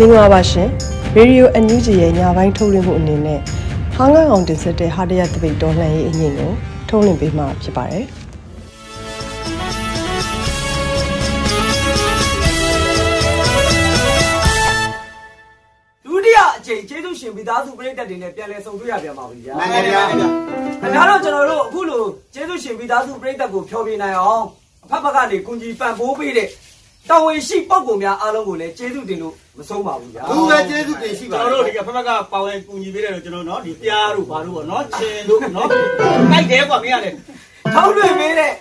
မင်္ဂလာပါရှင်ရေဒီယိုအန်ယူဂျီရဲ့ညပိုင်းထုတ်လွှင့်မှုအနေနဲ့ဟောင်းငန်းအောင်တင်ဆက်တဲ့ဟာတရတပိတ်တော်လှန်ရေးအငင်းကိုထုတ်လွှင့်ပေးမှာဖြစ်ပါတယ်ဒုတိယအကြိမ်ကျေးဇူးရှင်မိသားစုပြည်သက်တွေနဲ့ပြန်လည်ဆုံတွေ့ရပြန်ပါပြီဗျာမှန်ပါဗျာခင်ဗျားတို့ကျွန်တော်တို့အခုလိုကျေးဇူးရှင်မိသားစုပြည်သက်ကိုဖျော်ပြနိုင်အောင်အဖက်ဖက်ကနေကုညီပံ့ပိုးပေးတဲ့ တော်ဝင်ရှိပုံပုံများအားလုံးကိုလည်းကျေးဇူးတင်လို့မဆုံးပါဘူးဗျာ။ဘူးပဲကျေးဇူးတင်ရှိပါကျွန်တော်တို့ဒီကဖက်ဖက်ကပါဝင်ကူညီပေးတယ်လို့ကျွန်တော်နော်ဒီပြားတို့ဘာတို့ပေါ့နော်ချင်တို့နော်ကြိုက်တယ်ကွာမင်းကလည်းထောက်တွေ့ပေးတဲ့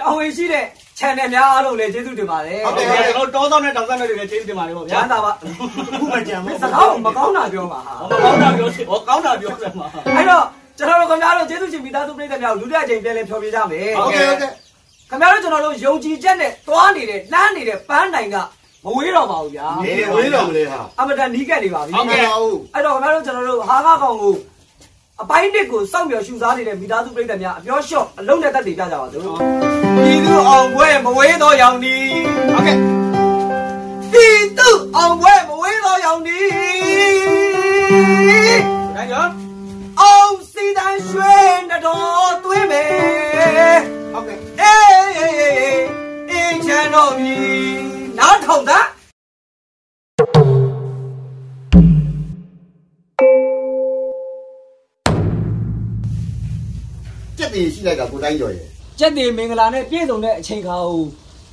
တော်ဝင်ရှိတဲ့ channel များအားလုံးလည်းကျေးဇူးတင်ပါတယ်။ဟုတ်တယ်ကျွန်တော်တောဆောင်နဲ့တောင်ဆောင်နဲ့တွေလည်းကျေးဇူးတင်ပါတယ်ပေါ့ဗျာ။ကျမ်းသာပါ။ဘူးမကြံဘူး။စကားမကောင်းတာပြောပါဟာ။မကောင်းတာပြောချင်။ဟောကောင်းတာပြောစမ်းပါ။အဲ့တော့ကျွန်တော်တို့ခင်ဗျားတို့ကျေးဇူးရှင်မိသားစုပရိသတ်များလူတက်ချိန်ပြန်လည်ဖြောပြကြမယ်။ဟုတ်ကဲ့ဟုတ်ကဲ့။ ခင်ဗျားတို့ကျွန်တော်တို့ယုံကြည်ချက်နဲ့တွားနေတဲ့လှမ်းနေတဲ့ပန်းနိုင်ကမဝေးတော့ပါဘူးဗျာနေဝေးတော့မလဲဟာအမတန်နီးကပ်နေပါပြီဟုတ်ကဲ့အဲ့တော့ခင်ဗျားတို့ကျွန်တော်တို့ဟာကကောင်ကိုအပိုင်းတစ်ကိုစောင့်မျှော်ရှုစားနေတဲ့မိသားစုပြိတ္တများအပြောရှော့အလုံးနဲ့တက်တည်ကြကြပါစို့ပြည်သူအောင်ပွဲမဝေးတော့ရောင်နီဟုတ်ကဲ့ပြည်သူအောင်ပွဲမဝေးတော့ရောင်နီဒါကြောင့်အောင်စီတန်ရွှေနှတော်သွေးမယ်ဟုတ်ကဲ့အေးအေးအေးအေးချမ်းတော်ပြီနားထောင်တာကြက်တင်ရှိလိုက်တာကိုတိုင်းကျော်ရဲ့ကျက်တင်မင်္ဂလာနဲ့ပြည့်စုံတဲ့အချိန်ခါကို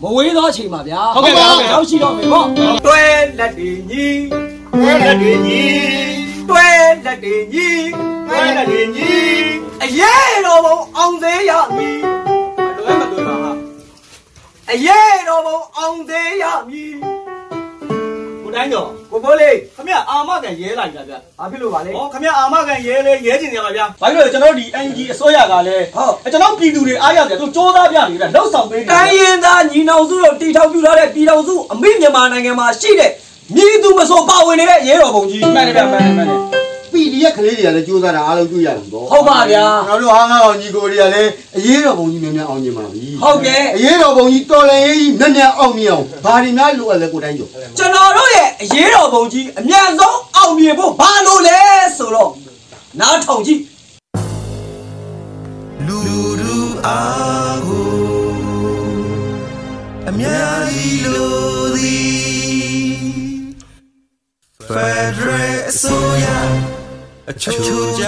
မဝေးသောအချိန်ပါဗျာဟုတ်ကဲ့ပါဟုတ်ကဲ့ ရောက်ရှိတော့မယ်ပေါ့တွဲလက်တွေညီငဲလက်တွေညီတွဲလက်တွေညီငဲလက်တွေညီအရေးတော်ပုံအောင်သေးရမည် အရေးတော်ဘုံအောင်သေးရမည်ကိုတိုင်းတော့ကိုဖိုးလေးခမရအာမကန်ရဲလိုက်တာဗျဘာဖြစ်လို့ပါလဲဟောခမရအာမကန်ရဲလေရဲချင်ကြပါဗျာဘာလို့လဲကျွန်တော်ဒီ NUG အစိုးရကလည်းဟုတ်ကျွန်တော်ပြည်သူတွေအားရတယ်သူစ조사ပြနေတာလောက်ဆောင်ပေးနေတိုင်းရင်သားညီနောင်စုတို့တီထောင်ပြထားတဲ့ပြည်တော်စုအမိမြန်မာနိုင်ငံမှာရှိတဲ့မြည်သူမဆိုပါဝင်နေတဲ့ရဲတော်ဘုံကြီးမှန်တယ်ဗျမှန်တယ်မှန်တယ် ပီဒီရဲ့ကလေးတွေကလည်းကြိုးစားတာအားလုံးတွေ့ရပြီပေါ့ဟုတ်ပါဗျာကျွန်တော်တို့ဟာငါအောင်ညီကိုတွေကလည်းအရေးတော်ပုံကြီးများများအောင်မြင်ပါပြီဟုတ်ကဲ့အရေးတော်ပုံကြီးတော်လည်းကြီးများများအောင်မြင်အောင်ဘာတွေများလိုအပ်လဲကိုတိုင်းကျော်ကျွန်တော်တို့ရဲ့အရေးတော်ဘုံကြီးအမြန်ဆုံးအောင်မြင်ဖို့ဘာလို့လဲဆိုတော့နားထောင်ကြည့်လူလူအားကိုအများကြီးလို့သည် Federal အစိုးရ အချို့ကြ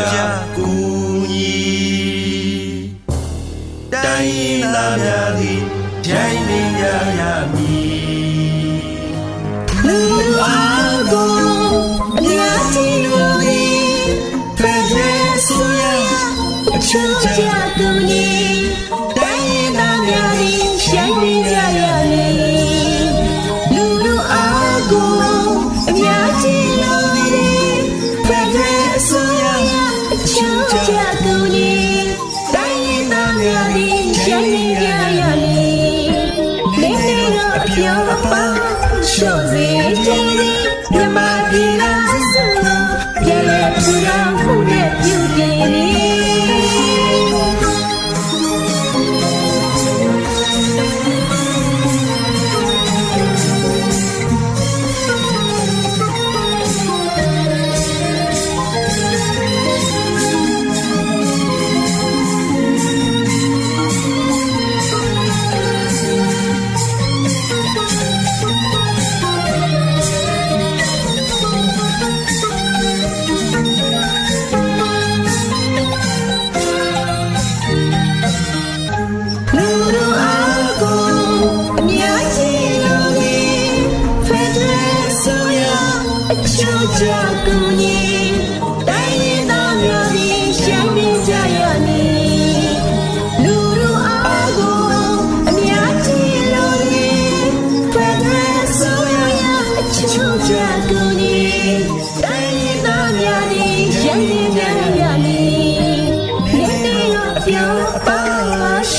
ကူညီတိုင်းရင်းသားများသည်ဂျိုင်းနေကြရမည်လူလူအားကိုအများကြီးလို့သည် Federal အစိုးရအချို့ကြ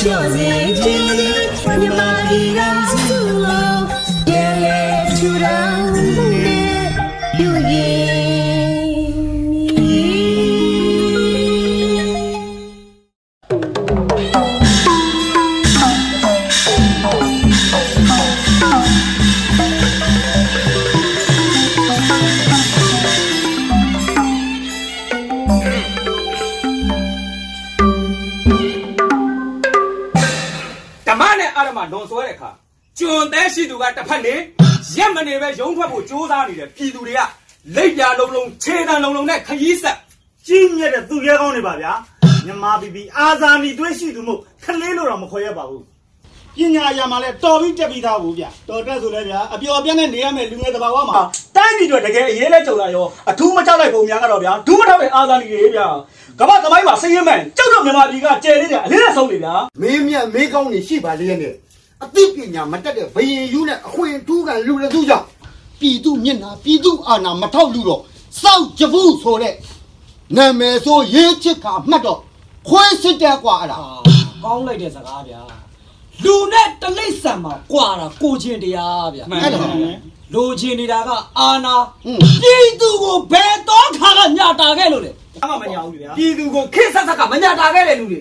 ရှော့စေ နေတဲ့ပြည်သူတွေကလိပ်ပြာလုံးလုံးခြေတံလုံးလုံးနဲ့ခရီးဆက်ကြီးမြတ်တဲ့သူရဲကောင်းနေပါဗျာမြန်မာပြည်ပြည်အာဇာနည်သွေးရှိသူမို့ခလေးလို့တော့မခေါ်ရပါဘူးပညာအရာမှာလဲတော်ပြီးတက်ပြီးသားဘူးဗျတော်တက်ဆိုလဲဗျာအပျော်ပြက်နဲ့နေရမယ်လူငယ်တဘာဝမှာတိုင်းပြည်တွေတကယ်အရေးလဲကြုံလာရောအထူးမကြောက်လိုက်ပုံများကတော့ဗျာဒူးမထောက်တဲ့အာဇာနည်တွေဗျာကမ္ဘာသမိုင်းမှာစည်ရမှန်ကြောက်တော့မြန်မာပြည်ကကျယ်နေတယ်အလေးနဲ့ဆုံးနေဗျာမင်းမြတ်မေးကောင်းနေရှိပါလေနဲ့အသိပညာမတက်တဲ့ဘယင်ယူနဲ့အခွင့်ထူးကလူလည်းသူကြောင့် ပြည်သူမျက်နှာပြည်သူအာဏာမထောက်လူတော့စောက်ကြဘူးဆိုတဲ့နာမည်ဆိုရေးချစ်ကမှတ်တော့ခွေးစစ်တဲ့ကွာအဲ့ဒါကောင်းလိုက်တဲ့စကားဗျာလူနဲ့တလိမ့်ဆန်မှာကွာတာကိုချင်းတရားဗျာအဲ့ဒါလူချင်းနေတာကအာနာอืมပြည်သူကိုဘယ်တော့ခါကညတာခဲ့လို့လေအမှမညာဘူးဗျာပြည်သူကိုခေတ်ဆက်ဆက်ကမညာတာခဲ့တဲ့လူတွေ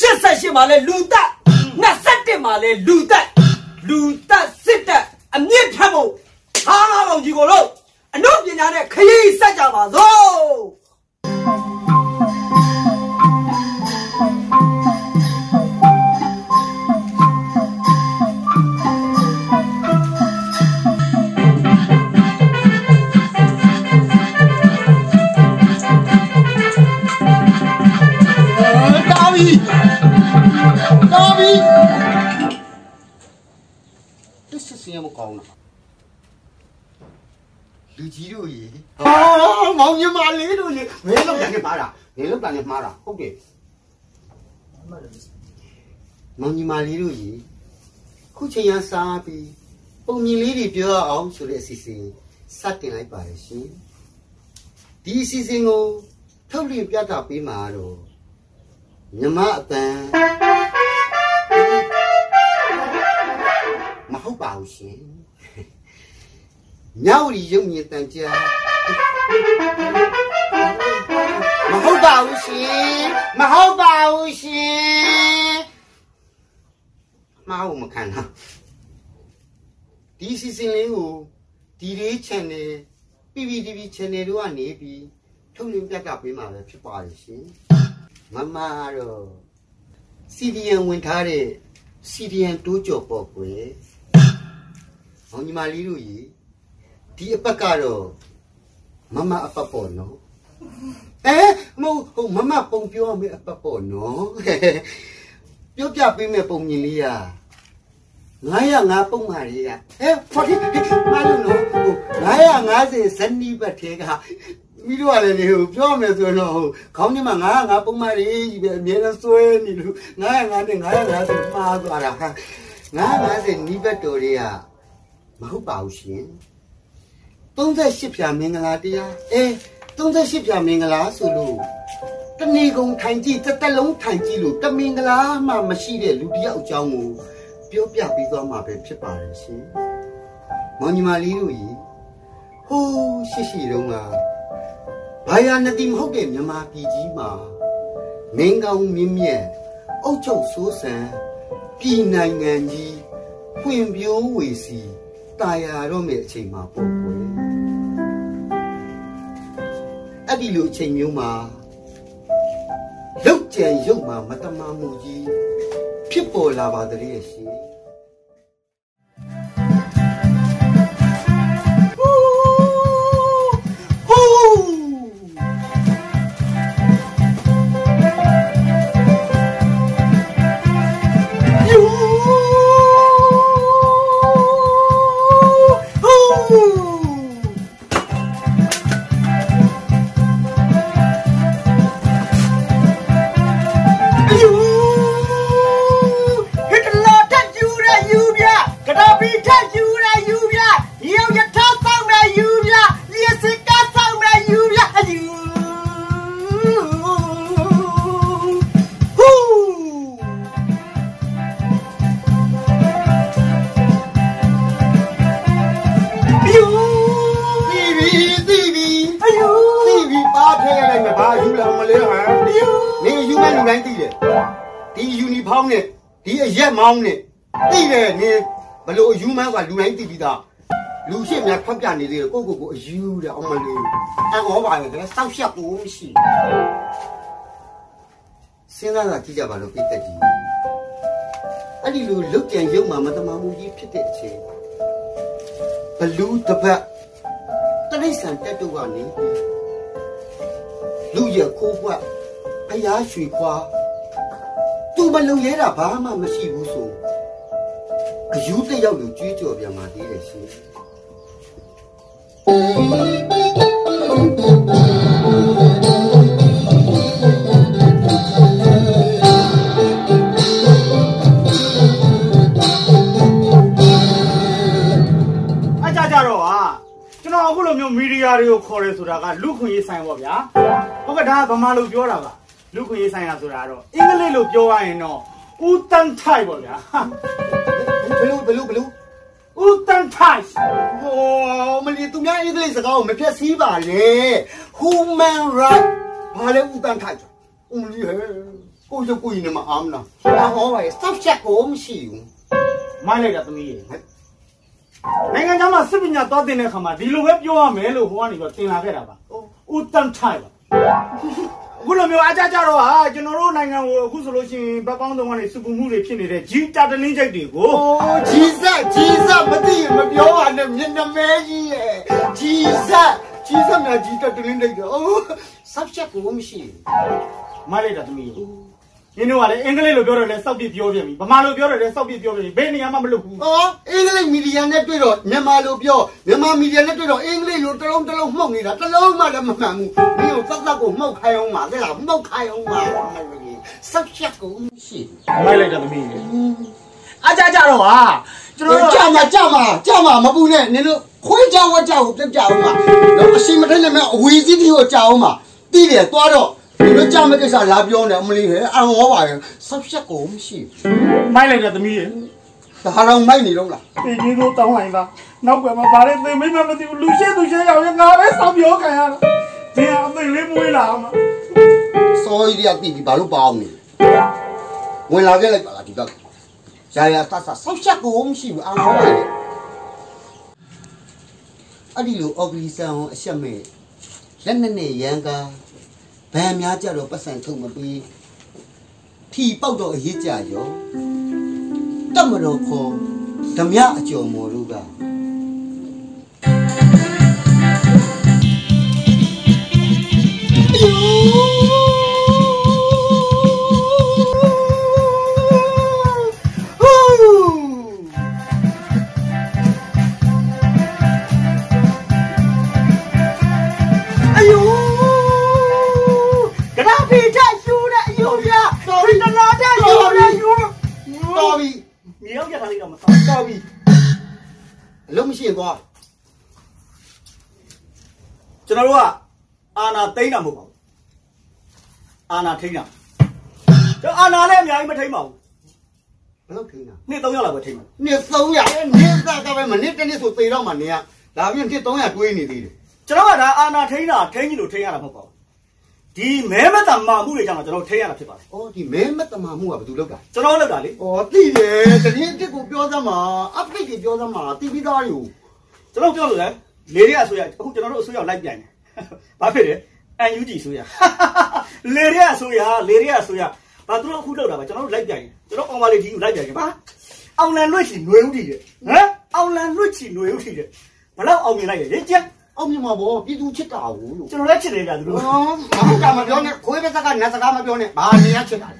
88မှာလဲလူတက်21မှာလဲလူတက်လူတက်စစ်တက်အမြင့်ဖြတ်ဖို့ ဟာငါကောင်ကြီးကိုလို့အနုပညာနဲ့ခရီးဆက်ကြပါသော ရေဟာမောင်ညီမလေးတို့ရေမင်းလောက်တယ်မှားတာမင်းလောက်တယ်မှားတာဟုတ်တယ်မောင်ညီမလေးတို့ရေခုချိန်ရစားပြီးပုံမြင်လေးတွေပြောအောင်ဆိုတဲ့အစီအစဉ်စတင်လိုက်ပါရရှင်ဒီအစီအစဉ်ကိုထုတ်လွှင့်ပြသပေးမှာတော့မြမအပန်းမဟုတ်ပါဘူးရှင်ညဝရီရုပ်မြင်တန်ကြား မဟုတ်ပါဘူးရှင်မဟုတ်ပါဘူးရှင်မဟုတ်မခံလားဒီစီစဉ်လေးကိုဒီလေး channel PPTV channel တို့ကနေပြီးထုတ်လွှင့်ပြသပေးမှာပဲဖြစ်ပါတယ်ရှင်မမတော့စီဒီယန်ဝင်ထားတဲ့စီဒီယန်တိုးကြော်ပေါ့ကွယ်။ဟောင်ညီမလေးတို့ကြီးဒီအပတ်ကတော့ မမအပတ်ပေါ့နော်အဲမဟုတ်ဟိုမမပုံပြောမေးအပတ်ပေါ့နော်ပြောပြပေးမယ်ပုံမြင်လေးရ905ပုံမှာလေးရအဲဖော်ဒီမလို့နော်ဟို950ဇနီးပတ်သေးကမိတို့ကလည်းနေဟိုပြောမယ်ဆိုတော့ဟိုခေါင်းထဲမှာ905ပုံမှာလေးကြီးပဲအများနဲ့စွဲနေလို့905နဲ့905ဆိုမှားသွားတာ950နီးပတ်တော်တွေကမဟုတ်ပါဘူးရှင် 38ဖြာမင်္ဂလာတရားအဲ38ဖြာမင်္ဂလာဆိုလို့တဏီကုံထိုင်ကြည့်တစ်သက်လုံးထိုင်ကြည့်လို့တမင်္ဂလာမှမရှိတဲ့လူတစ်ယောက်အကြောင်းကိုပြောပြပြီးသွားမှာပဲဖြစ်ပါတယ်ရှင်မောင်ညီမလေးတို့ကြီးဟိုးရှိရှိတုန်းကဘာယာနတိမဟုတ်တဲ့မြန်မာပြည်ကြီးမှာမင်းကောင်းမြင့်မြတ်အုတ်ချုပ်ဆိုးဆန်ပြည်နိုင်ငံကြီးဖွံ့ဖြိုးဝေစီတာယာတော့မယ့်အချိန်မှာပေါ့ အဲ့ဒီလိုအချိန်မျိုးမှာလုတ်ကြံရုပ်မှာမတမမှုကြီးဖြစ်ပေါ်လာပါတည်းရှင် မီထက်ယူရယူပြရုပ်ရထားဆောင်ရယူပြလျှက်စစ်ကဆောင်ရယူပြအယူဟူပြူတီဗီတီဗီအယူတီဗီပါထဲရလိုက်မယ်ဘာယူလာမလဲဟမ်ပြူနေယူမဲ့လူတိုင်းသိတယ်ဒီယူနီဖောင်းနဲ့ဒီအရက်မောင်းနဲ့ ပြနေသေးတယ်ကိုကိုကိုအယူတယ်အောင်မလေးအန်ဩပါရဲ့စောက်ရှက်ကိုမရှိစဉ်းစားတာကြည့်ကြပါလို့ပြသက်ကြီးအဲ့ဒီလိုလုတ်ကြံရုပ်မှမတမမှုကြီးဖြစ်တဲ့အချိန်ဘလူးတပတ်တိရစ္ဆာန်တက်တုကနေလူရခိုးပွက်ဘုရားရွှေခွာသူမလုံရဲတာဘာမှမရှိဘူးဆိုအယူတယောက်လူကြွေးကြော်ပြန်มาသေးတယ်ရှင် အကြကြတော့ဟာကျွန်တော်အခုလိုမျိုးမီဒီယာတွေကိုခေါ်ရဲဆိုတာကလူခွင့်ရေးဆိုင်ပေါ့ဗျာဟုတ်ကဲ့ဒါကဗမာလိုပြောတာပါလူခွင့်ရေးဆိုင်ရဆိုတာကတော့အင်္ဂလိပ်လိုပြောရရင်တော့ဦးတန်းထိုက်ပေါ့ဗျာဘလူးဘလူးဘလူး ဦးတန်းထိုက်ဟိုမလီသူများအင်္ဂလိပ်စကားကိုမဖြတ်စည်းပါနဲ့ human right ဘာလဲဥတန်ထိုက်ဦးမလီဟဲကိုကျကိုရင်မအားမလားအဟောပါရဲ့ stop check ကိုမရှိဘူးမိုင်းလိုက်တာသမီးရေနိုင်ငံခြားမှာစစ်ပညာသွားတင်တဲ့ခါမှာဒီလိုပဲပြောရမယ်လို့ဟိုကနေတော့တင်လာခဲ့တာပါဦးတန်းထိုက်ပါ အခုလိုမျိုးအကြကြတော့ဟာကျွန်တော်တို့နိုင်ငံကိုအခုဆိုလို့ရှိရင်ဘက်ပေါင်းသုံးကနေစုပူမှုတွေဖြစ်နေတဲ့ဂျီတာတလင်းချိတ်တွေကိုအိုးဂျီဇက်ဂျီဇက်မသိရင်မပြောပါနဲ့မျက်နှာမဲကြီးရဲ့ဂျီဇက်ဂျီဇက်များဂျီတက်တလင်းလိုက်တော့အိုး stop check ကိုမရှိဘူးမိုင်းလိုက်တာသမီးရေရင်းတို့ကလည်းအင်္ဂလိပ်လိုပြောတယ်လဲစောက်ပြပြောပြန်ပြီဗမာလိုပြောတယ်လဲစောက်ပြပြောပြန်ပြီဘယ်နေရာမှမလုပ်ဘူးဟောအင်္ဂလိပ်မီဒီယာနဲ့တွေ့တော့မြန်မာလိုပြောမြန်မာမီဒီယာနဲ့တွေ့တော့အင်္ဂလိပ်လိုတစ်လုံးတစ်လုံးမှုတ်နေတာတစ်လုံးမှလည်းမမှန်ဘူး မင်းတို့သတ်သတ်ကိုမှုတ်ခိုင်းအောင်ပါတဲ့လားမှုတ်ခိုင်းအောင်ပါဆောက်ချက်ကိုရှိမိုင်းလိုက်တာသမီးရေအကြကြတော့ဟာကျွန်တော်တို့တို့ကြမှာကြမှာကြမှာမပူနဲ့နင်တို့ခွေးကြောင်ဝက်ကြောင်ကိုပြတ်ကြအောင်ပါတော့အရှိမထိုက်နဲ့မအဝီစီးတီကိုကြောင်အောင်ပါတီးတယ်သွားတော့ဒီလိုကြမဲ့ကိစ္စလာပြောနေအမလေးဟဲ့အံဟောပါရဲ့ဆောက်ချက်ကိုမရှိမိုင်းလိုက်တာသမီးရေဘူးဒါတော့မိုက်နေတော့လားဒီကြီးတို့တောင်းလိုက်တာနောက်ကွယ်မှာဗားလေးသိမိမမသိဘူးလူရှိသူရှိရောက်ရင်ငါပဲစောက်ပြောခံရတာဒီအသိလေး မွေးလာမှာစောကြီးတွေကတီးပြီးဘာလို့ပေါအောင်နေဝင်လာခဲ့လိုက်ပါလားဒီဘက်ရာရာတဆဆောက်ချက်ကိုမရှိဘူးအံဟောပါရဲ့အဲ့ဒီလိုအော်ဂလီဆန်ကိုအချက်မဲ့လက်နဲ့နဲ့ရန်ကားဗန်များကြတော့ပတ်စံထုတ်မပြီးထီပေါက်တော့အရေးကြရောတတ်မတော်ခေါ်ဓမြအကျော်မော်တို့က မြေရောက်ကြတာလေးတော့မဆောင်တော်ပြီအလုံးမရှိရင်သွားကျွန်တော်တို့ကအာနာသိမ့်တာမဟုတ်ပါဘူး အာနာထိမ့်တာကျွန်တော်အာနာလည်းအများကြီးမထိမ့်ပါဘူးဘယ်လောက်ထိန်းတာနှစ်သုံးယောက်လောက်ပဲထိမ့်ပါနှစ်300နဲ့နှစ်သားကပဲမနစ်တစ်နေ့ဆိုသေတော့မှနေရဒါပြင်နှစ်300တွေးနေသေးတယ်ကျွန်တော်ကဒါအာနာထိမ့်တာထိမ့်ကြီးလို့ထိမ့်ရတာမဟုတ်ပါဘူးဒီမဲမတမာမှုတွေကြောင့်ကျွန်တော်ထိမ့်ရတာဖြစ်ပါတယ်။အော်ဒီမဲမတမာမှုကဘယ်သူလုပ်တာကျွန်တော်လောက်တာလေ။အော်သိတယ်တရင်တစ်ကိုပြောသမှာ update ကိုပြောသမှာတိပြီးသားอยู่ကျွန်တော်ပြောလို့လေလေတွေအဆိုရအခုကျွန်တော်တို့အဆိုရလိုက်ပြန်တယ်ဘာဖြစ်လဲ UNG ဆိုရ လေတွေအဆိုရလေတွေအဆိုရဘာသူတို့အခုလောက်တာပါကျွန်တော်တို့လိုက်ပြန်တယ်ကျွန်တော်အောင်ပါလေဒီကိုလိုက်ပြန်တယ်ပါအောင်လန်လွတ်ချီຫນွေဥတီတယ်ဟမ်အောင်လန်လွတ်ချီຫນွေဥတီတယ်ဘလောက်အောင်မြင်လိုက်ရလေကြက် ။အောက်မြန်မာဘောပြည်သူချစ်တာဘူးလို့ ကျွန်တော်လည်းချစ်တယ်ဗျာသူတို့ ။အော်ဘာကမပြောနဲ့ခွေးဘက်ကနတ်စကားမပြောနဲ့ဘာနေရချစ်တာလဲ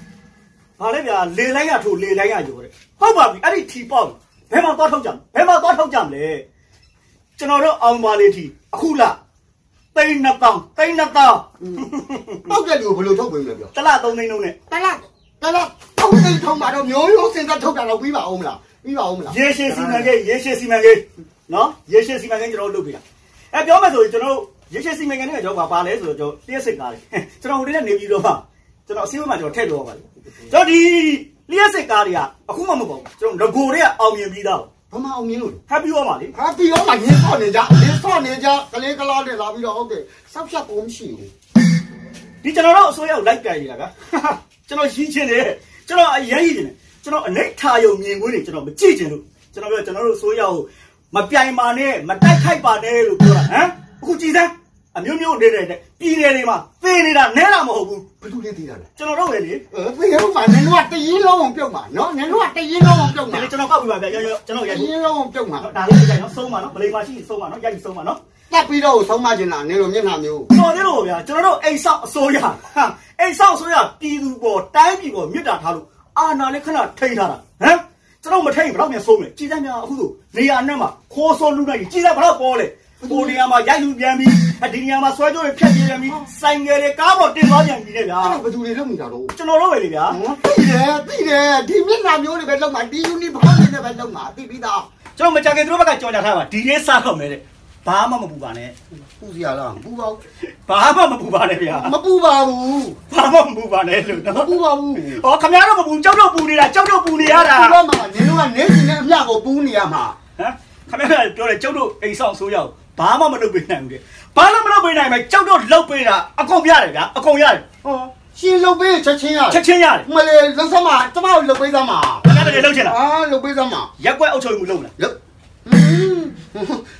ဘာလဲဗျာလေလိုက်ရထိုးလေလိုက်ရရောတဲ့ဟုတ်ပါပြီအဲ့ဒီထီပေါက်ဘယ်မှာသွားထုတ်ကြမလဲဘယ်မှာသွားထုတ်ကြမလဲကျွန်တော်တို့အောင်ပါလေထီအခုလား တိန်းနှစ်တောင်းတိန်းနှစ်တောင်း။ပောက်တဲ့လူကိုဘယ်လိုထုတ်ပေးမလဲပြောတလားသုံးသိန်းလုံးနဲ့။တလားတလားအောက်သိထုံးပါတော့မျိုးရိုးစင်သက်ထုတ်တာတော့ပြီးပါအောင်မလား။ပြီးပါအောင်မလားရေရှည်စီမံကိန်းရေရှည်စီမံကိန်းနော်ရေရှည်စီမံကိန်းကျွန်တော်တို့လုပ်ပေးတာအဲပြောမယ်ဆိုရင်ကျွန်တော်တို့ရေရှည်စီမံကိန်းနဲ့ကျွန်တော်ကဘာလဲဆိုတော့ကျွန်တော်လျှက်စစ်ကားလေးကျွန်တော်ဟိုတည်းကနေပြီးတော့မှကျွန်တော်အစည်းအဝေးမှာကျွန်တော်ထည့်လို့ရပါလိမ့်ကျွန်တော်ဒီလျှက်စစ်ကားတွေကအခုမှမပေါ့ဘူးကျွန်တော်ငကိုတွေကအောင်မြင်ပြီးသား။ ဘာမှအောင်မြင်လို့လဲဟပ်ပြီးတော့ပါလေ။ဟာပြီးတော့မှရင်းဆော့နေကြရင်းဆော့နေကြကလေးကလားနဲ့လာပြီးတော့ဟုတ်တယ်။ဆောက်ချက်ကိုမရှိဘူးဒီကျွန်တော်တို့အစိုးရကိုလိုက်ကြိုင်နေတာကကျွန်တော်ရင်းချင်းတယ်ကျွန်တော်အရင်ရည်နေတယ်ကျွန်တော်အနိဋ္ဌာယုံမြင်ကွင်းတွေကျွန်တော်မကြည့်ချင်လို့ကျွန်တော်ပြောကျွန်တော်တို့ဆိုရကိုမပြိုင်ပါနဲ့မတိုက်ခိုက်ပါနဲ့လို့ပြောတာဟမ်အခုကြည်စမ်း အမျိုးမျိုးနေတဲ့ပြည်နယ်တွေမှာသေနေတာနဲတာမဟုတ်ဘူးဘယ်သူလဲသိတာလဲကျွန်တော်တို့ပဲလေအဲသေရုံမှာနင်တို့ကတရင်လုံးအောင်ပြုတ်မှာနော်နင်တို့ကတရင်လုံးအောင်ပြုတ်မှာဒီကျွန်တော်ကောက်ပြပါဗျာရရကျွန်တော်တရိုက်ရင်လုံးအောင်ပြုတ်မှာဒါလေးကြိုက်နော်ဆုံးပါနော်ဗလေမရှိဆုံးပါနော်ရိုက်ဆုံးပါနော်တက်ပြီးတော့ဆုံးမကျင်တာနင်တို့မျက်နှာမျိုးတော်သေးလို့ဗျာကျွန်တော်တို့အိမ်ဆောက်အစိုးရဟာအိမ်ဆောက်အစိုးရပြည်သူပေါ်တိုင်းပြည်ပေါ်မြစ်တာထားလို့အာဏာလေးခဏထိန်းထားတာဟမ်ကျွန်တော်မထိန်းဘယ်တော့မှဆုံးမယ်ကြည်စမ်းများအခုဆိုနေရာနဲ့မှာခိုးဆိုးလူနိုင်ကြည်စမ်းဘယ်တော့ပေါ်လဲ ဟိုနေရာမှာရိုက်လူပြန်ပြီးဒီနေရာမှာဆွဲကြိုးတွေဖြတ်ပြေးပြန်ပြီးဆိုင်ငယ်တွေကားပေါ်တင်သွားပြန်ပြီလေဗျာအဲ့ဘယ်သူတွေလုပ်နေတာတော့ကျွန်တော်တို့ပဲလေဗျာသိတယ်သိတယ်ဒီမျက်နှာမျိုးတွေပဲလုပ်မှာဒီယူနီဖောင်းတွေနဲ့ပဲလုပ်မှာသိပြီးသားကျွန်တော်မကြခင်သူတို့ဘက်ကကြော်ညာထားပါဒီနေ့စားတော့မယ်တဲ့ဘာမှမပူပါနဲ့ပူစရာလားပူပါဘူးဘာမှမပူပါနဲ့ဗျာမပူပါဘူးဘာမှမပူပါနဲ့လို့မနော်ပူပါဘူးဟောခမရတော့မပူကြောက်တော့ပူနေတာကြောက်တော့ပူနေရတာပူတော့မှာနင်တို့ကနေစီနဲ့အမြကိုပူနေရမှာဟမ်ခမရပြောတယ်ကျုပ်တို့အိမ်ဆောင်ဆိုးရအောင် ဘာမှမလုပ်ပေးနိုင်ဘူးတဲ့ဘာလို့မလုပ်ပေးနိုင်မလဲကျုပ်တို့လုပ်ပေးတာအကုန်ရတယ်ဗျာအကုန်ရတယ်ဟောရှင်လုပ်ပေးချက်ချင်းရချက်ချင်းရတယ်မလေးလုံးစမ်းမှာကျမတို့လုပ်ပေးစမ်းမှာခမရတကယ်လုပ်ချင်လားအာလုပ်ပေးစမ်းမှာရက်ွက်အုပ်ချုပ်မှုလုပ်လားလုပ်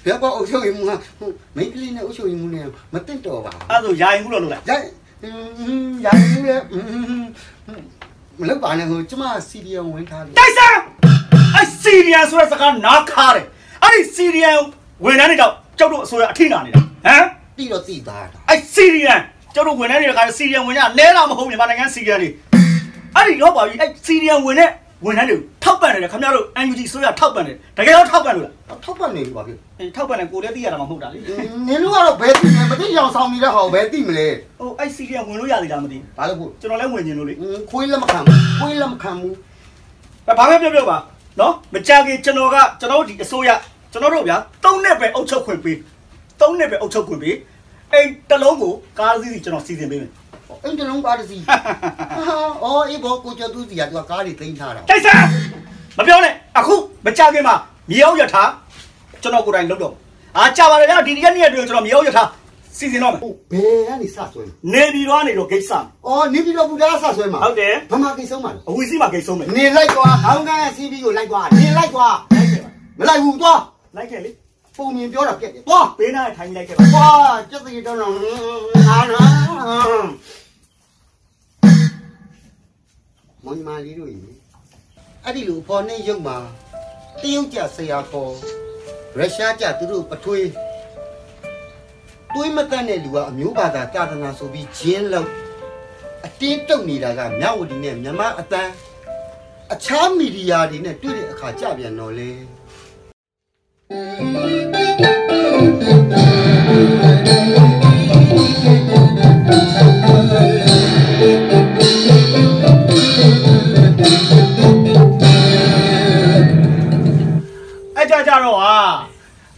ရပါအုပ်ချုပ်ရင်မမိန်းကလေးနဲ့အုပ်ချုပ်ရင်မနဲ့မတင်တော့ပါအဲ့ဒါဆိုယာယင်မှုလို့လုပ်လားရိုက်ရိုက်နေလေမလုပ်ပါနဲ့ဟိုကျမစီဒီယံဝင်ထားလို့တိုက်စမ်းအဲ့စီရီယန်ဆိုတဲ့စကားနားခါတယ်အဲ့ဒီစီရီယန်ဝန်ထမ်းတွေ တော့ကျုပ်တို့အစိုးရအထိနာနေတာဟမ်တိတော့တိသားတာအဲ့စီရီယန်ကျုပ်တို့ဝန်ထမ်းတွေကစီရီယန်ဝန်ထမ်းနဲလာမဟုတ်မြန်မာနိုင်ငံစီရီယန်တွေအဲ့ဒီတော့ပါပြီအဲ့စီရီယန်ဝန်နဲ့ဝန်ထမ်းတွေထောက်ပံ့တယ်ခင်ဗျားတို့ NUG ဆိုရထောက်ပံ့တယ်တကယ်တော့ထောက်ပံ့လို့လားထောက်ပတ်နေပြီပါဗျအေးထောက်ပံ့တယ်ကိုလည်းသိရတာမှမဟုတ်တာလေနင်တို့ကတော့ဘယ်တိလဲမသိအောင်ဆောင်နေတဲ့ဟောဘယ်တိမလဲဟိုအဲ့စီရီယန်ဝင်လို့ရသေးလားမသိဘာလို့ဖို့ကျွန်တော်လည်းဝင်ကျင်လို့လေခွေးလက်မခံဘူးခွေးလက်မခံဘူးဘာပဲပြောပြောပါနော်မကြခင်ကျွန်တော်ကကျွန်တော်တို့ဒီအစိုးရ ကျွန်တော်တို့ဗျာ၃နှစ်ပဲအုပ်ချုပ်ခွင့်ပေး၃နှစ်ပဲအုပ်ချုပ်ခွင့်ပေးအိမ်တစ်လုံးကိုကားစီးစီကျွန်တော်စီစဉ်ပေးမယ်အင်တလုံးပါတစီအော်အေးဘောကိုကျော်သူစီကသူကကားလေးသိမ်းထားတာတိုက်စမ်းမပြောနဲ့အခုမကြခင်မှာမြေအောင်ရထားကျွန်တော်ကိုယ်တိုင်လုပ်တော့အာကြပါလေဗျာဒီရက်နေ့အတွင်းကျွန်တော်မြေအောင်ရထားစီစဉ်တော့မယ်ဟုတ်ဘယ်ကနေစဆွဲနေပြည်တော်ကနေတော့ဂိတ်ဆာအော်နေပြီးတော့ဘူဒါစဆွဲမှာဟုတ်တယ်ဘာမှကိစ္စမလားအဝီစီမှာဂိတ်ဆုံးမယ်နေလိုက်သွားခေါင်းကန်းစီးပြီးကိုလိုက်သွားနေလိုက်သွားမလိုက်ဘူးသွား လိုက်ခဲ့လေပုံမြင်ပြောတာပြက်တယ်သွားဘေးနားထိုင်လိုက်ခဲ့ပါသွားကျက်စီတော့တော့ငါနာမွန်မာကြီးတို့ရေအဲ့ဒီလိုပေါ်နေရုပ်မှာတရုတ်ကြဆရာခေါ်ရုရှားကြသူတို့ပထွေးတွေးမတတ်တဲ့လူကအမျိုးဘာသာတာသနာဆိုပြီးဂျင်းလောက်အတင်းတုတ်နေတာကမြဝတီနဲ့မြန်မာအတန်းအခြားမီဒီယာတွေနဲ့တွေ့တဲ့အခါကြပြန်တော့လေ အဲ့ကြကြတော့ဟာ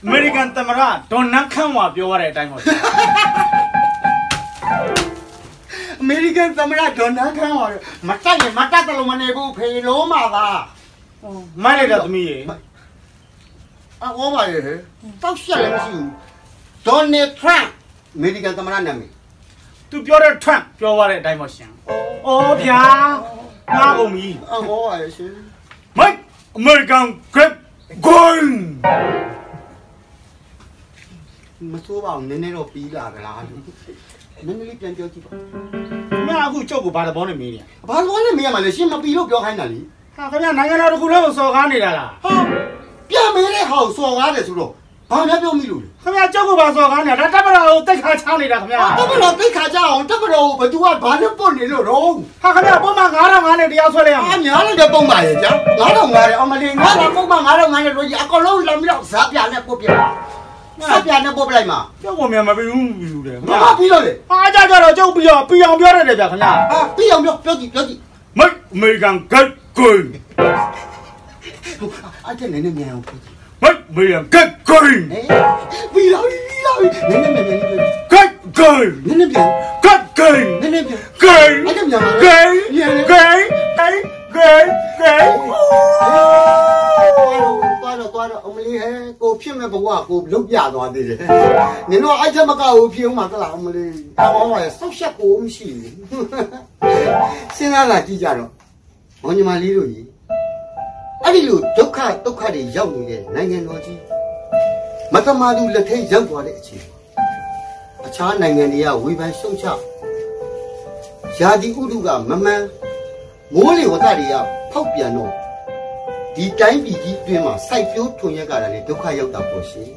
အမေရိကန်သမ္မတဒေါ်နန်ခန့်ဝါပြောရတဲ့အတိုင်းပေါ့အမေရိကန်သမ္မတဒေါ်နယ်ထရန့်ကမတိုက်ရင်မတက်တယ်လို့မနေဘူးဖေလုံးပါသားမိုက်လိုက်တာသမီးရေ အော်ပါရဲ့တောက်ရှက်လည်းမရှိဘူးဒေါ်နယ်ထရန့်အမေရိကန်သမ္မတနာမည်သူပြောတဲ့ Trump ပြောရတဲ့အတိုင်းပေါ့ရှင်။အော်ဗျာငါကုန်ပြီအော်ပါရဲ့ရှင်။ Mike American Great Gun မစိုးပါဘူးနည်းနည်းတော့ပြီးလာကြလားလို့နည်းနည်းလေးပြန်ပြောကြည့်ပါ။မင်းအခုကျုပ်ကိုဘာတဘောနဲ့မေးနေရဘာလို့လဲမင်းရမလဲရှင်မပြီးလို့ပြောခိုင်းတာလေ။ဟာခင်ဗျာနိုင်ငံတော်တစ်ခုလုံးကိုစော်ကားနေတာလားဟာ ပြန်မေးတဲ့ဟောက်စော်ကားတယ်ဆိုတော့ဘာများပြောမိလို့လဲ။ခင်ဗျာကျုပ်ကိုဘာစော်ကားနေတာဒါတပ်မတော်ကိုတိတ်ခါချနေတာခင်ဗျာတမတော်သိခါကြအောင်တမတော်ဘသူကဘာနဲ့ပုတ်နေလို့တော့။ဟာခင်ဗျာပုံမှန်9000နဲ့တရားဆွဲလိုက်ရမှာအများလိုက်တဲ့ပုံပါရဲ့ကြာ9000ငါးတယ်အမလေးငါတော့ပုံပါ9000ငါးတယ်လို့ကြီးအကောင်လုံးလမ်းပြီးတော့ဇာပြနဲ့ပုတ်ပြဇာပြနဲ့ပုတ်ပလိုက်မှာ။ကျုပ်ကမြန်မပြီးဘူးဘူးတယ်ခင်ဘာဗျာပြီးလို့လဲ။အားကြကြတော့ကျုပ်ပြီးအောင်ပြီးအောင်ပြောရတယ်ဗျာခင်ဗျာဟာပြီးအောင်ပြောပြောကြည့်ပြောကြည့်။ Mike American Great Gun အဲ့ဒါနည်းနည်းမြန်အောင်ပြောကြည့် Mike American Great Gun ဟေးပြီးတော့ပြီးတော့နည်းနည်းမြန်မြန်ပြော Great Gun နည်းနည်းပြန် Great Gun နည်းနည်းပြန် Gun အဲ့ဒါမြန်ပါ Gun Gun Gun Gun Gun သွားတော့သွားတော့အမလေးဟဲကိုဖြစ်မဲ့ဘဝကိုလုတ်ပြသွားသေးတယ်နင်တို့အဲ့ချက်မကဘူးဖြစ်ဦးမှာသလားအမလေးအောင်းပါရဲ့ဆောက်ရှက်ကိုမရှိဘူးစဉ်းစားလာကြည့်ကြတော့မောင်ညီမလေးတို့ကြီး အဲ့ဒီလိုဒုက္ခဒုက္ခတွေရောက်နေတဲ့နိုင်ငံတော်ကြီးမတမာသူလက်ထဲရောက်သွားတဲ့အချိန်အခြားနိုင်ငံတွေကဝေဖန်ရှုံချယာဒီဥဒုကမမှန်မိုးလေဝသတွေကဖောက်ပြန်တော့ဒီတိုင်းပြည်ကြီးအတွင်းမှာစိုက်ပျိုးထွန်ရက်ကြတာလေဒုက္ခရောက်တာပေါ့ရှင်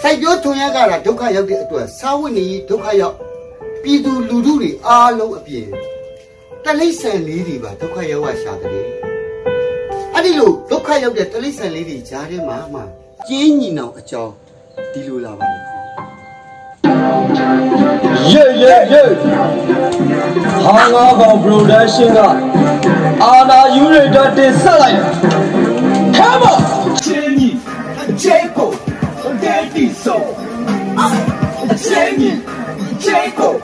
စိုက်ပျိုးထွန်ရက်ကြတာဒုက္ခရောက်တဲ့အတွက်စာဝတ်နေရေးဒုက္ခရောက်ပြည်သူလူထုတွေအားလုံးအပြင်တလိษံလေးတွေပါဒုက္ခရောက်ရရှာတယ် အဲ့ဒီလိုဒုက္ခရောက်တဲ့တလိษံလေးတွေကြားထဲမှာမှကျင်းညီနောင်အကြောင်းဒီလိုလာပါလေယေယေယေဟာငါကောင် production ကအာနာယူရတာတင်ဆက်လိုက်ဟဲ့မ Jenny, Jacob, Daddy so. Jenny, Jacob,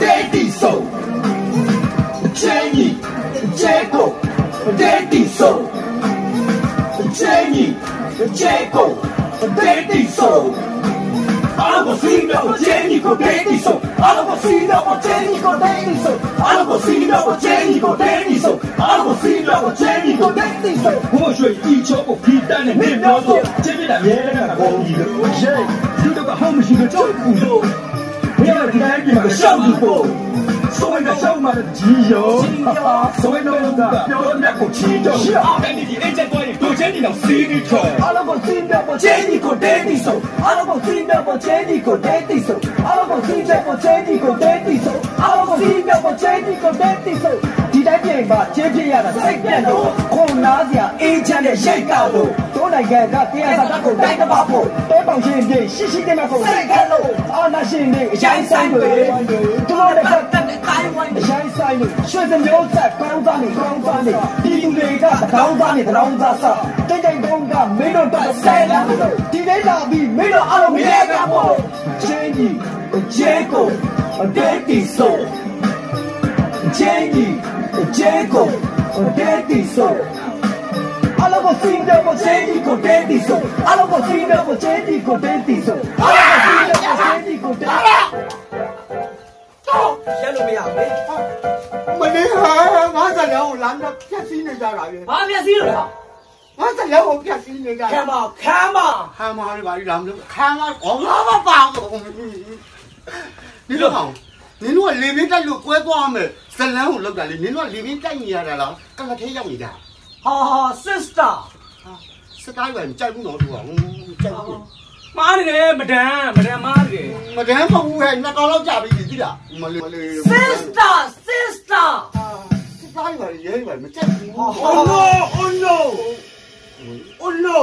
Daddy so. Jenny, Jacob, Daddy so. Jenny, Jacob, Daddy so. Algo sino con 你的借口，我对你说。阿拉伯西的我借你个对你说，阿拉伯西的我借你个对你说，阿拉伯西的我借你个对你说，阿拉伯西的我借你个对你说。我水一脚不皮蛋的面包做，见面的面那个红衣的，谁？你这个好没心的真不多，不要来你那个小主播。所谓的小马的自由，所谓的标准的国际标准，但你的那些观念。 လိုချင်ဒီတော့စီးပြီးခေါ်အားလုံးကိုစီးပြပေါ်ချင်ဒီကိုဒဲတီဆိုအားလုံးကိုစီးပြပေါ်ချင်ဒီကိုဒဲတီဆိုအားလုံးကိုစီးပြပေါ်ချင်ဒီကိုဒဲတီဆိုအားလုံးကိုစီးပြပေါ်ချင်ဒီကိုဒဲတီဆိုဒီတိုင်းပြင်ပါချင်းပြရတာစိတ်ပြတ်လို့ခုံနာစရာအေးချမ်းတဲ့ရိုက်ကောက်လို့တို့နိုင်ငံကတရားစာတတ်ကိုတိုက်တပါဖို့တဲပေါင်ချင်းပြရှိရှိတဲ့မှာကိုစိတ်ခက်လို့အာနာရှင်တွေအရင်ဆိုင်တွေတို့လည်းတက် အရင်ဆိုင်တွေရွှေစမျိုးဆက်ကောင်းသားနေကောင်းသားနေဒီလူတွေကတောင်းသားနေတောင်းသားစားတိတ်တိတ်တုံးကမင်းတို့တော့ဆဲလာဒီလေးလာပြီးမင်းတို့အားလုံးမရဲကြဘူးချင်းကြီးဂျေကိုဒေတီဆိုချင်းကြီးဂျေကိုဒေတီဆိုအားလုံးကိုစီးတဲ့ပေါ်ချင်းကြီးကိုဒေတီဆိုအားလုံးကိုစီးတဲ့ပေါ်ချင်းကြီးကိုဒေတီဆိုအားလုံးကိုစီးတဲ့ပေါ်ချင်းကြီးကိုဒေတီတော့ရ 写了没有？没、啊，没你哈，我这两户男的撇心的在哪里？啊，撇心了。我这两户撇清人家，看嘛看嘛，看嘛你把你拦住，看嘛，我我我我，你说好，你说里面在路过光没？这两户老家的，你说里面在你家的了，刚刚听见没的？好好，sister，啊，sister，不能住啊，我们在。 မားနေတယ်မဒန်မဒန်မားနေတယ်မတန်းမဟုတ်ဘူးဟဲ့နှစ်ကောင်လောက်ကြာပြီကြည့်လားမလေးမလေး sister sister စစ်သားတွေပါရဲတွေပါမချက်ဘူးဟော oh no oh no oh no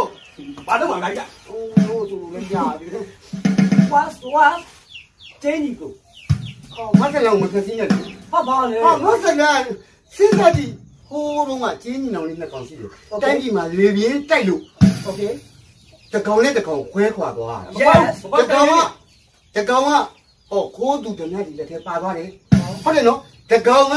ဘာတော့မှလိုက်ရ ဟိုဆိုလို့လည်းကြာပြီ what what တင်းကြီးကိုဟောမတ်ကလောင်မခစင်းရတယ်ဟာပါလေဟောမတ်ကလောင်စစ်သားကြီးဟိုးတော့ကကျင်းညီနောင်လေးနှစ်ကောင်ရှိတယ်တိုင်းပြည်မှာလေပြင်းတိုက်လို့ okay တကောင်နဲ့တကောင်ခွဲခွာသွား yes တကောင်ကတကောင်ကဟောခိုးသူတနတ်ဒီလက်ထဲပါသွားတယ်ဟုတ်တယ်နော်တကောင်က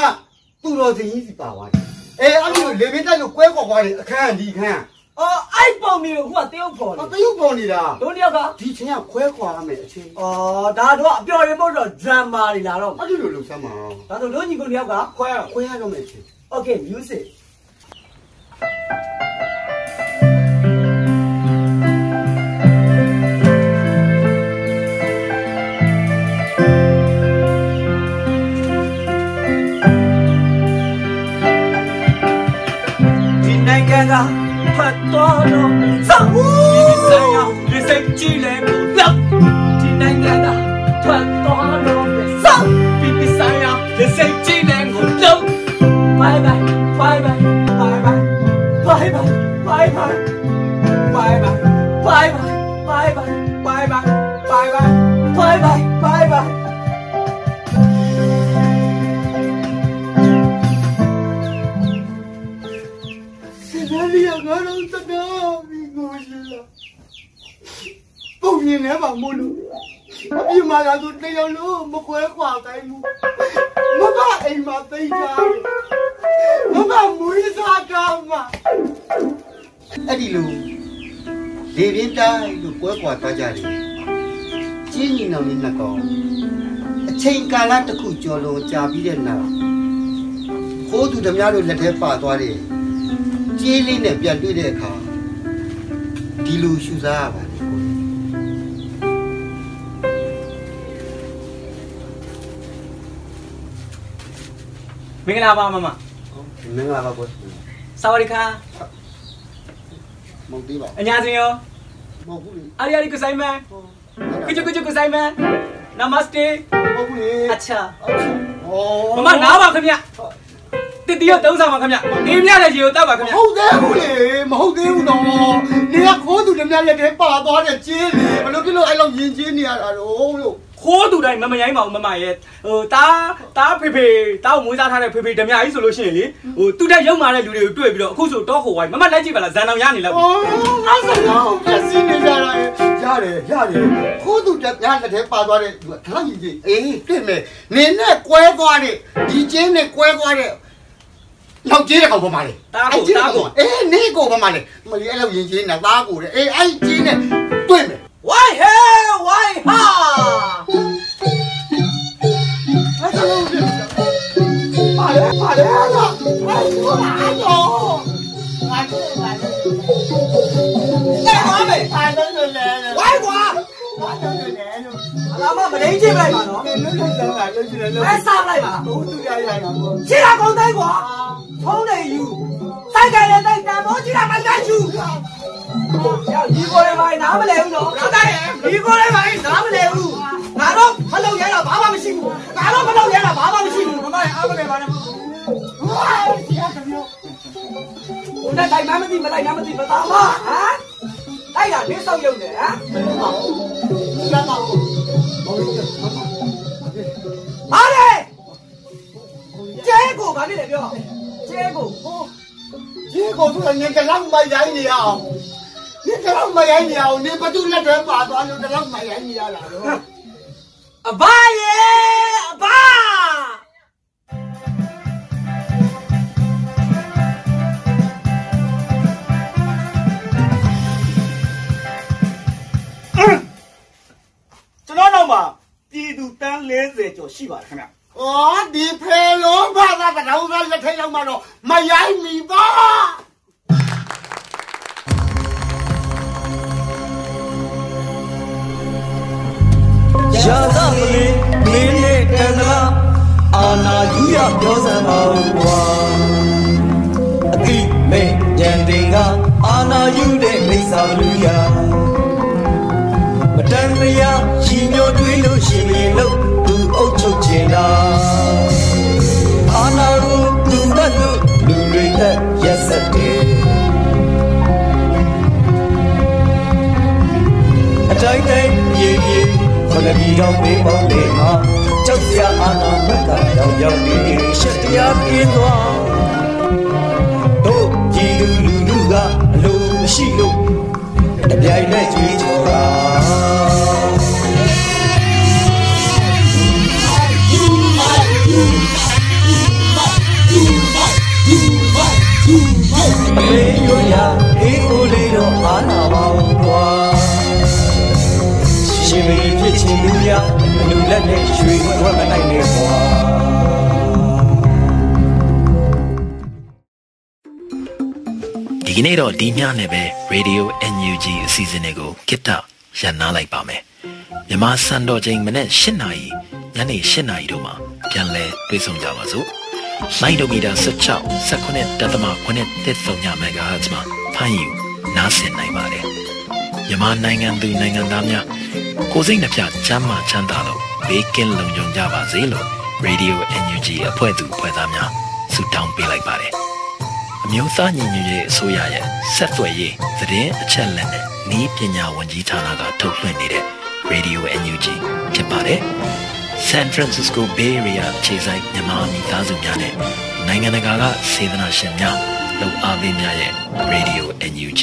သူ့တော်စင်ကြီးစီပါသွားတယ်အဲအဲ့လိုလေပြင်းတိုက်လို့ကွဲခွာသွားတယ်အခန်းဒီအခန်းအော်အိုက်ပုံမျိုးကိုခုကတရုပ်ပေါ်ဟောတနေရုပ်ပေါ်နေတာတို့တယောက်ကဒီချင်းကခွဲခွာရမယ်အချင်းအော်ဒါတော့အပျော်ရင်မဟုတ်တော့ drama တွေလာတော့အဲ့ဒီလိုလုပ်စမ်းပါဒါဆိုတို့ညီကိုတယောက်ကခွဲတော့ခွဲရတော့မယ်အချင်း okay music တယ်ကျင်းညီနောင်လေးနှစ်ကောင်အချိန်ကာလတစ်ခုကျော်လွန်ကြာပြီးတဲ့နောက်ခိုးသူဓမြတို့လက်ထဲပါသွားတယ်ကြေးလေးနဲ့ပြန်တွေ့တဲ့အခါဒီလိုရှူစားရပါလေကိုမင်္ဂလာပါမမမင်္ဂလာပါကွယ်စဝါဒီခါမဟုတ်သေးပါအညာစင်ရော မဟုတ်ဘူးလေအာရီယာရီကဆိုင်မန်ကချူကချူကဆိုင်မန်နမစတေမဟုတ်ဘူးလေအချာဩမမနားပါခင်ဗျတတိယသုံးဆောင်ပါခင်ဗျဒီမြတဲ့ရေကိုတောက်ပါခင်မဗျဟုတ်သေးဘူးလေမဟုတ်သေးဘူးတော့နေကခိုးသူတမလက်ထဲပါသွားတဲ့ကြေးလေဘယ်လိုဖြစ်လို့အဲ့လိုယဉ်ကျေးနေရတာတော့လို့ခိုးသူတိုင်းမမရိုင်းပါဘူးမမရဲ့ဟိုတားတားဖေဖေတားကိုမွေးစားထားတဲ့ဖေဖေဓမြကြီးဆိုလို့ရှိရင်လေဟိုသူတက်ရုံမာတဲ့လူတွေကိုတွေ့ပြီးတော့အခုဆိုတော့ခိုဝိုင်းမမလိုက်ကြည့်ပါလားဇန်အောင်ရနေလောက်ဩငါစကားကိုပြစီနေကြတာ ရတယ်ရတယ်ခိုးသူတမလက်ထဲပါသွားတဲ့သူကခလောက်ယဉ်ကျေးအေးတွေ့မယ်နေနဲ့ကွဲသွားတဲ့ဒီကြေးနဲ့ကွဲသွားတဲ့လောက်ကြေးတဲ့ကောင်ပေါ်မှာလေအေးနေကိုပေါ်မှာလေမလီအဲ့လိုယဉ်ကျေးနေတာသားကိုတဲ့အေးအဲ့ကြေးနဲ့တွေ့မယ်ဝိုင်းဟဲဝိုင်းဟာအဲ့ဒါလို့ပါလေပါလေအဲ့ဒါအဲ့ လို့အလားမမလိမ့်ကြည့်လိုက်ပါနော်လုံးလုံးလုံးကလုံးချင်တယ်လုံးအဲစားလိုက်ပါဘုသူရရရတော့ခြေလာကုန်တိုင်းကွာဖုံးနေယူစိုက်ကလည်းတိုက်တန်ဖို့ခြေလာမတိုက်ယူရောက်ဒီကိုလည်းမိုင်းနားမလဲဘူးနော်ဟုတ်တယ်ဒီကိုလည်းမိုင်းနားမလဲဘူးငါတော့မလုပ်ရတာဘာမှမရှိဘူးငါတော့မလုပ်ရတာဘာမှမရှိဘူးမမအားမလဲပါနဲ့ဝါးဒီအကမျိုးဦးနဲ့တိုင်မမသိမလိုက်မမသိမသားမဟမ်တိုက်တာနေဆောက်ရုံနဲ့ဟမ်ရပါဘူးဟာ လေကျဲကိုဘာဖြစ်လဲပြောကျဲကိုဒီကိုသူလည်းငကလောက်မရိုင်းနေအောင်ဒီကလောက်မရိုင်းနေအောင်နေဘသူလက်တွေပါသွားလို့တလောက်မရိုင်းနေရတာတော့အဘရေ မှာပြည်သူတန်း40ကျော်ရှိပါတယ်ခင်ဗျဩဒီဖေလုံးဘာသာတောင်းသားလက်ထိတ်လောက်မှတော့မရိုင်းမီပါရာသမလေးမင်းနဲ့ကံသလားအာနာယူရပြောစမ်းပါဦး ခလဘီတော်မေးမောင်းနေမှာကြောက်စရာအာနာမကရောက်ရောက်နေရှက်တရားပြင်းသွားတို့ကြည်လူလူလူကအလိုမရှိလို့တပြိုင်နဲ့ကြွေးကြော်တာမေးရရ င်မင်းဖြစ်ချင်လူရလူလက်နဲ့ရွှေဝက်မနိုင်နဲ့ကွာဒီကနေ့တော့ဒီညနဲ့ပဲ Radio NUG အစီအစဉ်လေးကိုကိတ္တရန်နာလိုက်ပါမယ်မြန်မာစံတော်ချိန်မနေ့၈နာရီညနေ၈နာရီတို့မှာပြန်လည်တွေ့ဆုံကြပါစို့လိုင်းဒိုမီတာ16 19တက်သမ9တက်3ည MHz မှာဖမ်းယူနားဆင်နိုင်ပါတယ်မြန်မာနိုင်ငံသူနိုင်ငံသားများ ကိုယ်စိတ်နှပြချမ်းမာချမ်းသာလို့ဘေးကင်းလုံခြုံကြပါစေလို့ Radio NUG အဖွဲ့သူအဖွဲ့သားများဆုတောင်းပေးလိုက်ပါတယ်အမျိုးသားညီညွတ်ရေးအစိုးရရဲ့ဆက်သွယ်ရေးသတင်းအချက်အလက်နဲ့ဤပညာဝန်ကြီးဌာနကထုတ်လွှင့်နေတဲ့ Radio NUG ဖြစ်ပါတယ်။ San Francisco Bay Area ခြေဆိုင်မြန်မာမိသားစုများနဲ့နိုင်ငံတကာကစေတနာရှင်များလုံအားပေးများရဲ့ Radio NUG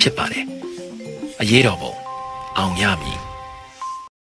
ဖြစ်ပါတယ်။အရေးတော်ပုံအောင်ရမည်